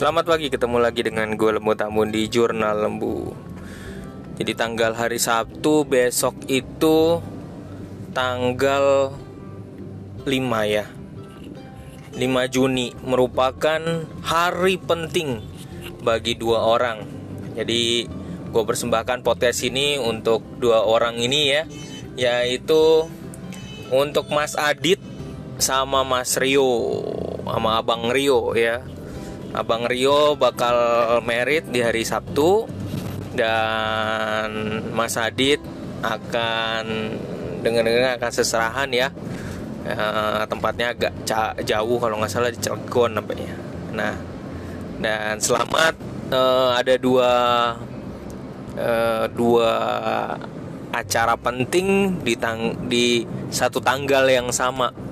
Selamat pagi, ketemu lagi dengan gue Lembu Tambun di Jurnal Lembu. Jadi tanggal hari Sabtu besok itu tanggal 5 ya. 5 Juni merupakan hari penting bagi dua orang. Jadi gue persembahkan podcast ini untuk dua orang ini ya Yaitu untuk Mas Adit sama Mas Rio Sama Abang Rio ya Abang Rio bakal merit di hari Sabtu dan Mas Adit akan dengar-dengar akan seserahan ya. E, tempatnya agak jauh kalau nggak salah di Cilegon nampaknya. Nah, dan selamat e, ada dua e, dua acara penting di tang di satu tanggal yang sama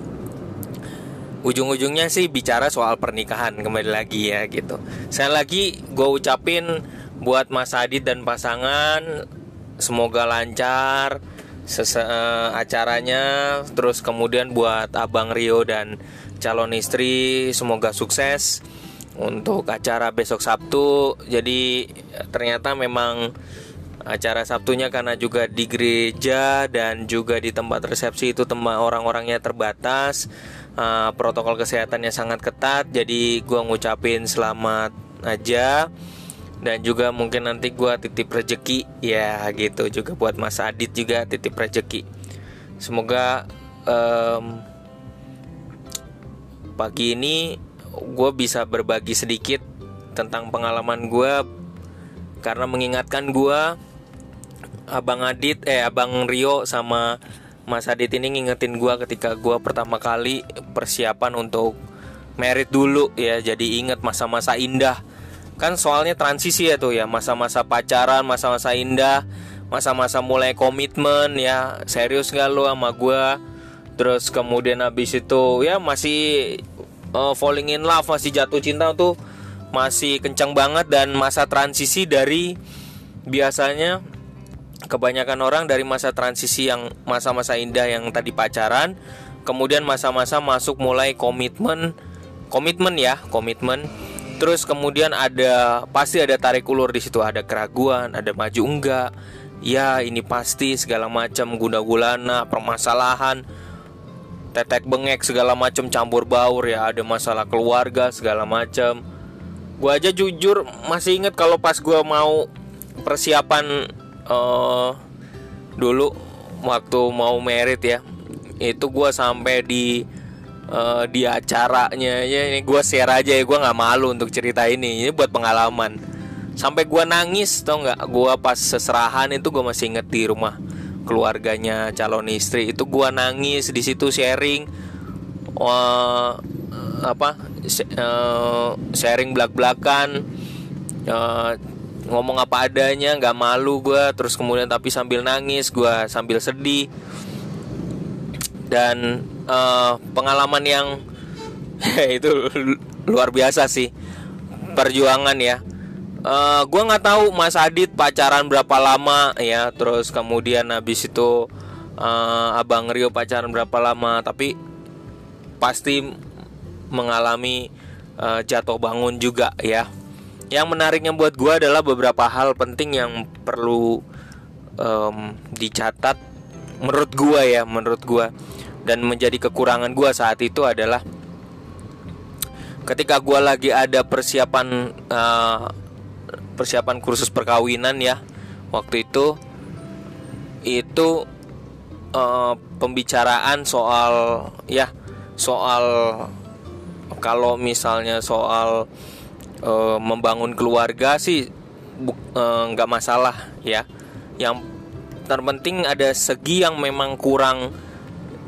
ujung-ujungnya sih bicara soal pernikahan kembali lagi ya gitu. Saya lagi gue ucapin buat Mas Adit dan pasangan semoga lancar sese eh, acaranya terus kemudian buat Abang Rio dan calon istri semoga sukses untuk acara besok Sabtu. Jadi ternyata memang acara Sabtunya karena juga di gereja dan juga di tempat resepsi itu tempat orang-orangnya terbatas uh, protokol kesehatannya sangat ketat jadi gue ngucapin selamat aja. Dan juga mungkin nanti gue titip rejeki ya gitu juga buat Mas Adit juga titip rejeki. Semoga um, pagi ini gue bisa berbagi sedikit tentang pengalaman gue karena mengingatkan gue Abang Adit eh Abang Rio sama Mas Adit ini ngingetin gue ketika gue pertama kali persiapan untuk merit dulu ya. Jadi inget masa-masa indah. Kan soalnya transisi ya tuh ya. Masa-masa pacaran masa-masa indah masa-masa mulai komitmen ya. Serius gak lo sama gue terus kemudian habis itu ya masih uh, falling in love masih jatuh cinta tuh masih kencang banget dan masa transisi dari biasanya kebanyakan orang dari masa transisi yang masa-masa indah yang tadi pacaran kemudian masa-masa masuk mulai komitmen komitmen ya komitmen. Terus kemudian ada pasti ada tarik ulur di situ. Ada keraguan ada maju enggak? Ya ini pasti segala macam guna gulana permasalahan tetek bengek segala macam campur baur ya ada masalah keluarga segala macam. Gua aja jujur masih inget kalau pas gua mau persiapan uh, dulu waktu mau merit ya itu gue sampai di uh, di acaranya ya ini gue share aja ya gue nggak malu untuk cerita ini ini buat pengalaman. Sampai gue nangis tau nggak? Gue pas seserahan itu gue masih inget di rumah keluarganya calon istri itu gue nangis di situ sharing uh, apa uh, sharing belak belakan uh, ngomong apa adanya nggak malu gue terus kemudian tapi sambil nangis gue sambil sedih. Dan uh, pengalaman yang itu luar biasa sih perjuangan ya. Uh, eh, gue nggak tahu Mas Adit pacaran berapa lama ya. Terus kemudian habis itu uh, Abang Rio pacaran berapa lama. Tapi pasti mengalami uh, jatuh bangun juga ya yang menariknya buat gue adalah beberapa hal penting yang perlu um, dicatat menurut gue ya menurut gue dan menjadi kekurangan gue saat itu adalah ketika gue lagi ada persiapan uh, persiapan kursus perkawinan ya waktu itu itu uh, pembicaraan soal ya soal kalau misalnya soal e, membangun keluarga sih eh, nggak e, masalah ya. Yang terpenting ada segi yang memang kurang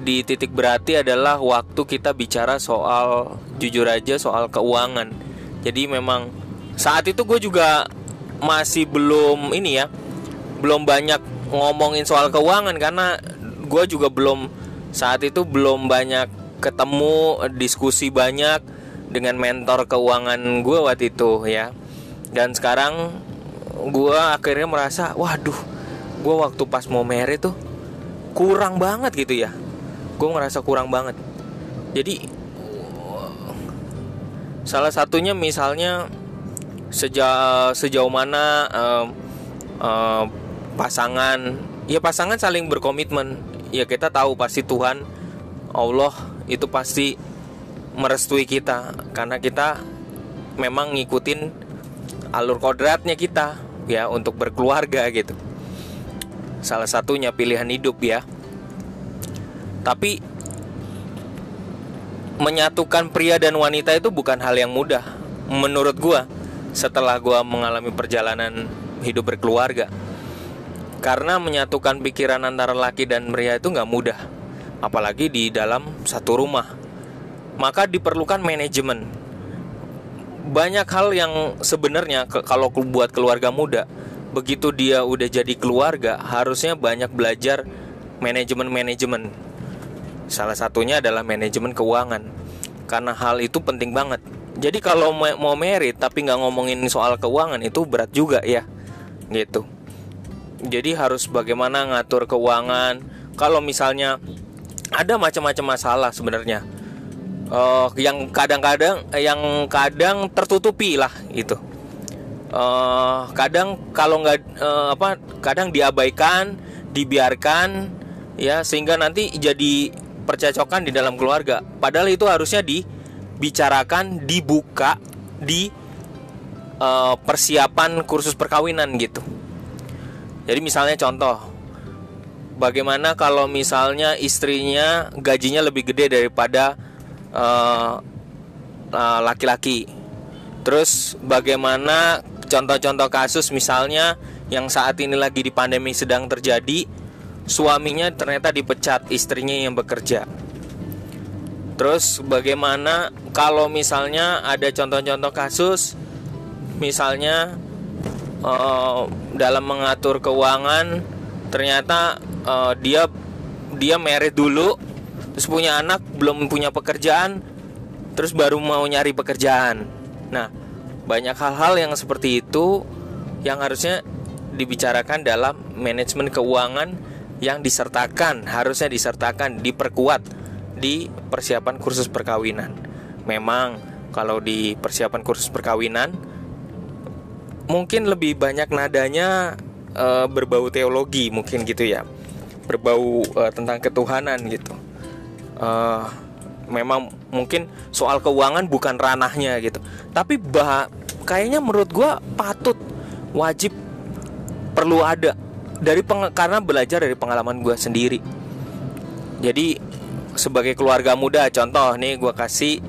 di titik berarti adalah waktu kita bicara soal jujur aja soal keuangan. Jadi memang saat itu gue juga masih belum ini ya belum banyak ngomongin soal keuangan karena gue juga belum saat itu belum banyak ketemu diskusi banyak dengan mentor keuangan gue waktu itu ya. Dan sekarang gue akhirnya merasa waduh gue waktu pas mau merit tuh kurang banget gitu ya. Gue ngerasa kurang banget. Jadi salah satunya misalnya sejauh sejauh mana uh, uh, pasangan ya pasangan saling berkomitmen. Ya kita tahu pasti Tuhan Allah itu pasti merestui kita karena kita memang ngikutin alur kodratnya kita ya untuk berkeluarga gitu. Salah satunya pilihan hidup ya. Tapi menyatukan pria dan wanita itu bukan hal yang mudah menurut gua setelah gua mengalami perjalanan hidup berkeluarga. Karena menyatukan pikiran antara laki dan pria itu nggak mudah apalagi di dalam satu rumah maka diperlukan manajemen banyak hal yang sebenarnya kalau buat keluarga muda begitu dia udah jadi keluarga harusnya banyak belajar manajemen-manajemen. Salah satunya adalah manajemen keuangan karena hal itu penting banget. Jadi kalau mau merit tapi nggak ngomongin soal keuangan itu berat juga ya gitu. Jadi harus bagaimana ngatur keuangan. Kalau misalnya ada macam-macam masalah sebenarnya uh, yang kadang-kadang yang kadang tertutupi lah itu. Uh, kadang kalau nggak uh, apa kadang diabaikan dibiarkan ya sehingga nanti jadi percecokan di dalam keluarga. Padahal itu harusnya dibicarakan dibuka di uh, persiapan kursus perkawinan gitu. Jadi misalnya contoh, bagaimana kalau misalnya istrinya gajinya lebih gede daripada uh, uh, laki-laki. Terus bagaimana contoh-contoh kasus misalnya yang saat ini lagi di pandemi sedang terjadi, suaminya ternyata dipecat, istrinya yang bekerja. Terus bagaimana kalau misalnya ada contoh-contoh kasus misalnya uh, dalam mengatur keuangan ternyata uh, dia dia merit dulu terus punya anak belum punya pekerjaan terus baru mau nyari pekerjaan. Nah banyak hal-hal yang seperti itu yang harusnya dibicarakan dalam manajemen keuangan yang disertakan harusnya disertakan diperkuat di persiapan kursus perkawinan. Memang kalau di persiapan kursus perkawinan mungkin lebih banyak nadanya uh, berbau teologi mungkin gitu ya. Berbau uh, tentang ketuhanan gitu uh, memang mungkin soal keuangan bukan ranahnya gitu. Tapi bah kayaknya menurut gue patut wajib perlu ada dari peng karena belajar dari pengalaman gue sendiri. Jadi sebagai keluarga muda contoh nih gue kasih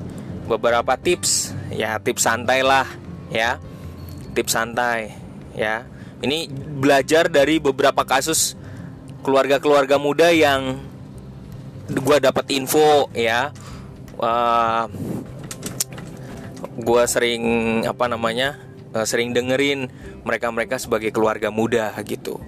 beberapa tips. Ya tips santai lah ya. Tips santai ya. Ini belajar dari beberapa kasus keluarga-keluarga muda yang gue dapat info ya. Uh, gue sering apa namanya uh, sering dengerin mereka-mereka sebagai keluarga muda gitu.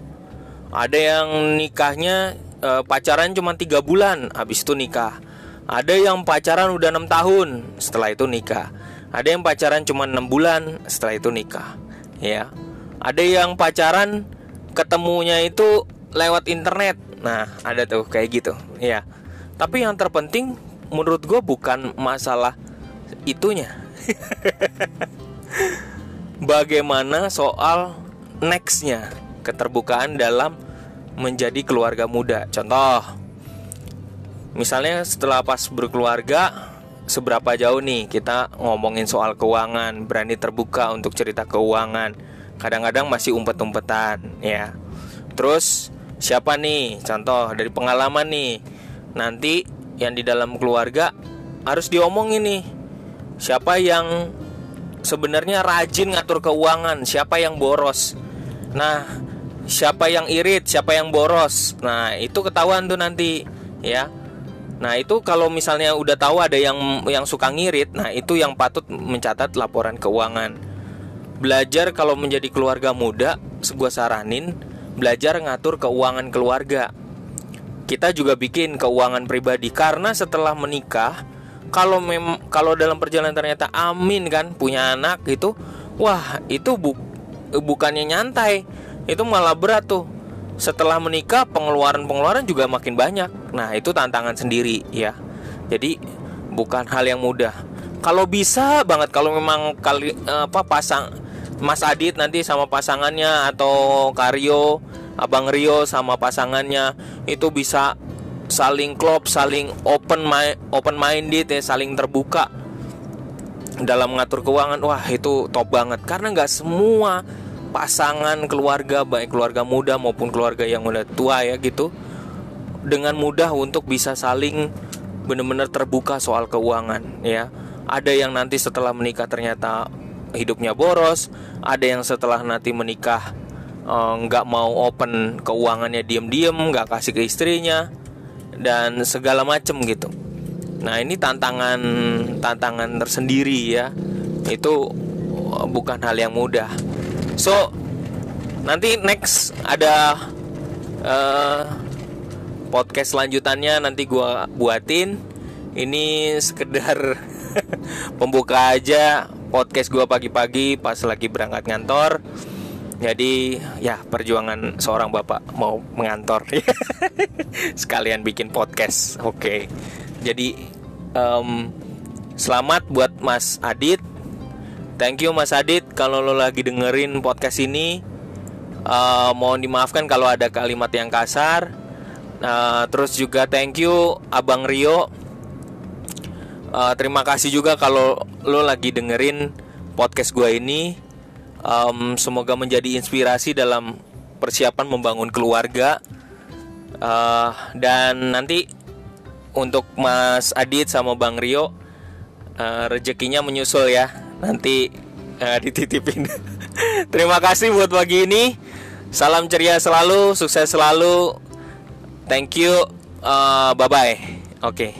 Ada yang nikahnya uh, pacaran cuma tiga bulan, habis itu nikah. Ada yang pacaran udah enam tahun, setelah itu nikah. Ada yang pacaran cuma 6 bulan, setelah itu nikah. Ya. Ada yang pacaran ketemunya itu lewat internet. Nah, ada tuh kayak gitu. Ya. Tapi yang terpenting menurut gue bukan masalah itunya. Bagaimana soal nextnya keterbukaan dalam menjadi keluarga muda. Contoh, misalnya setelah pas berkeluarga seberapa jauh nih kita ngomongin soal keuangan, berani terbuka untuk cerita keuangan. Kadang-kadang masih umpet-umpetan, ya. Terus siapa nih? Contoh dari pengalaman nih. Nanti yang di dalam keluarga harus diomongin nih. Siapa yang sebenarnya rajin ngatur keuangan, siapa yang boros. Nah, siapa yang irit, siapa yang boros. Nah, itu ketahuan tuh nanti, ya Nah itu kalau misalnya udah tahu ada yang yang suka ngirit, nah itu yang patut mencatat laporan keuangan. Belajar kalau menjadi keluarga muda, sebuah saranin belajar ngatur keuangan keluarga. Kita juga bikin keuangan pribadi karena setelah menikah, kalau mem kalau dalam perjalanan ternyata amin kan punya anak gitu, wah itu bu bukannya nyantai, itu malah berat tuh setelah menikah pengeluaran-pengeluaran juga makin banyak. Nah, itu tantangan sendiri ya. Jadi bukan hal yang mudah. Kalau bisa banget kalau memang kali apa pasang Mas Adit nanti sama pasangannya atau Karyo Abang Rio sama pasangannya itu bisa saling klop, saling open mind, open minded ya, saling terbuka dalam mengatur keuangan. Wah, itu top banget karena nggak semua pasangan keluarga baik keluarga muda maupun keluarga yang udah tua ya gitu dengan mudah untuk bisa saling benar-benar terbuka soal keuangan ya. Ada yang nanti setelah menikah ternyata hidupnya boros, ada yang setelah nanti menikah nggak uh, mau open keuangannya diem-diem nggak kasih ke istrinya dan segala macem gitu. Nah ini tantangan tantangan tersendiri ya. Itu uh, bukan hal yang mudah. So nanti next ada uh, podcast lanjutannya nanti gua buatin. Ini sekedar pembuka aja podcast gua pagi-pagi pas lagi berangkat ngantor jadi ya perjuangan seorang bapak mau mengantor sekalian bikin podcast. Oke. Okay. Jadi um, selamat buat Mas Adit. Thank you Mas Adit kalau lo lagi dengerin podcast ini. Uh, mohon dimaafkan kalau ada kalimat yang kasar. Uh, terus juga thank you Abang Rio. Uh, terima kasih juga kalau lo lagi dengerin podcast gue ini um, semoga menjadi inspirasi dalam persiapan membangun keluarga. Uh, dan nanti untuk Mas Adit sama Bang Rio uh, rezekinya menyusul ya. Nanti uh, dititipin. Terima kasih buat pagi ini. Salam ceria selalu sukses selalu. Thank you. Uh, bye bye oke. okay.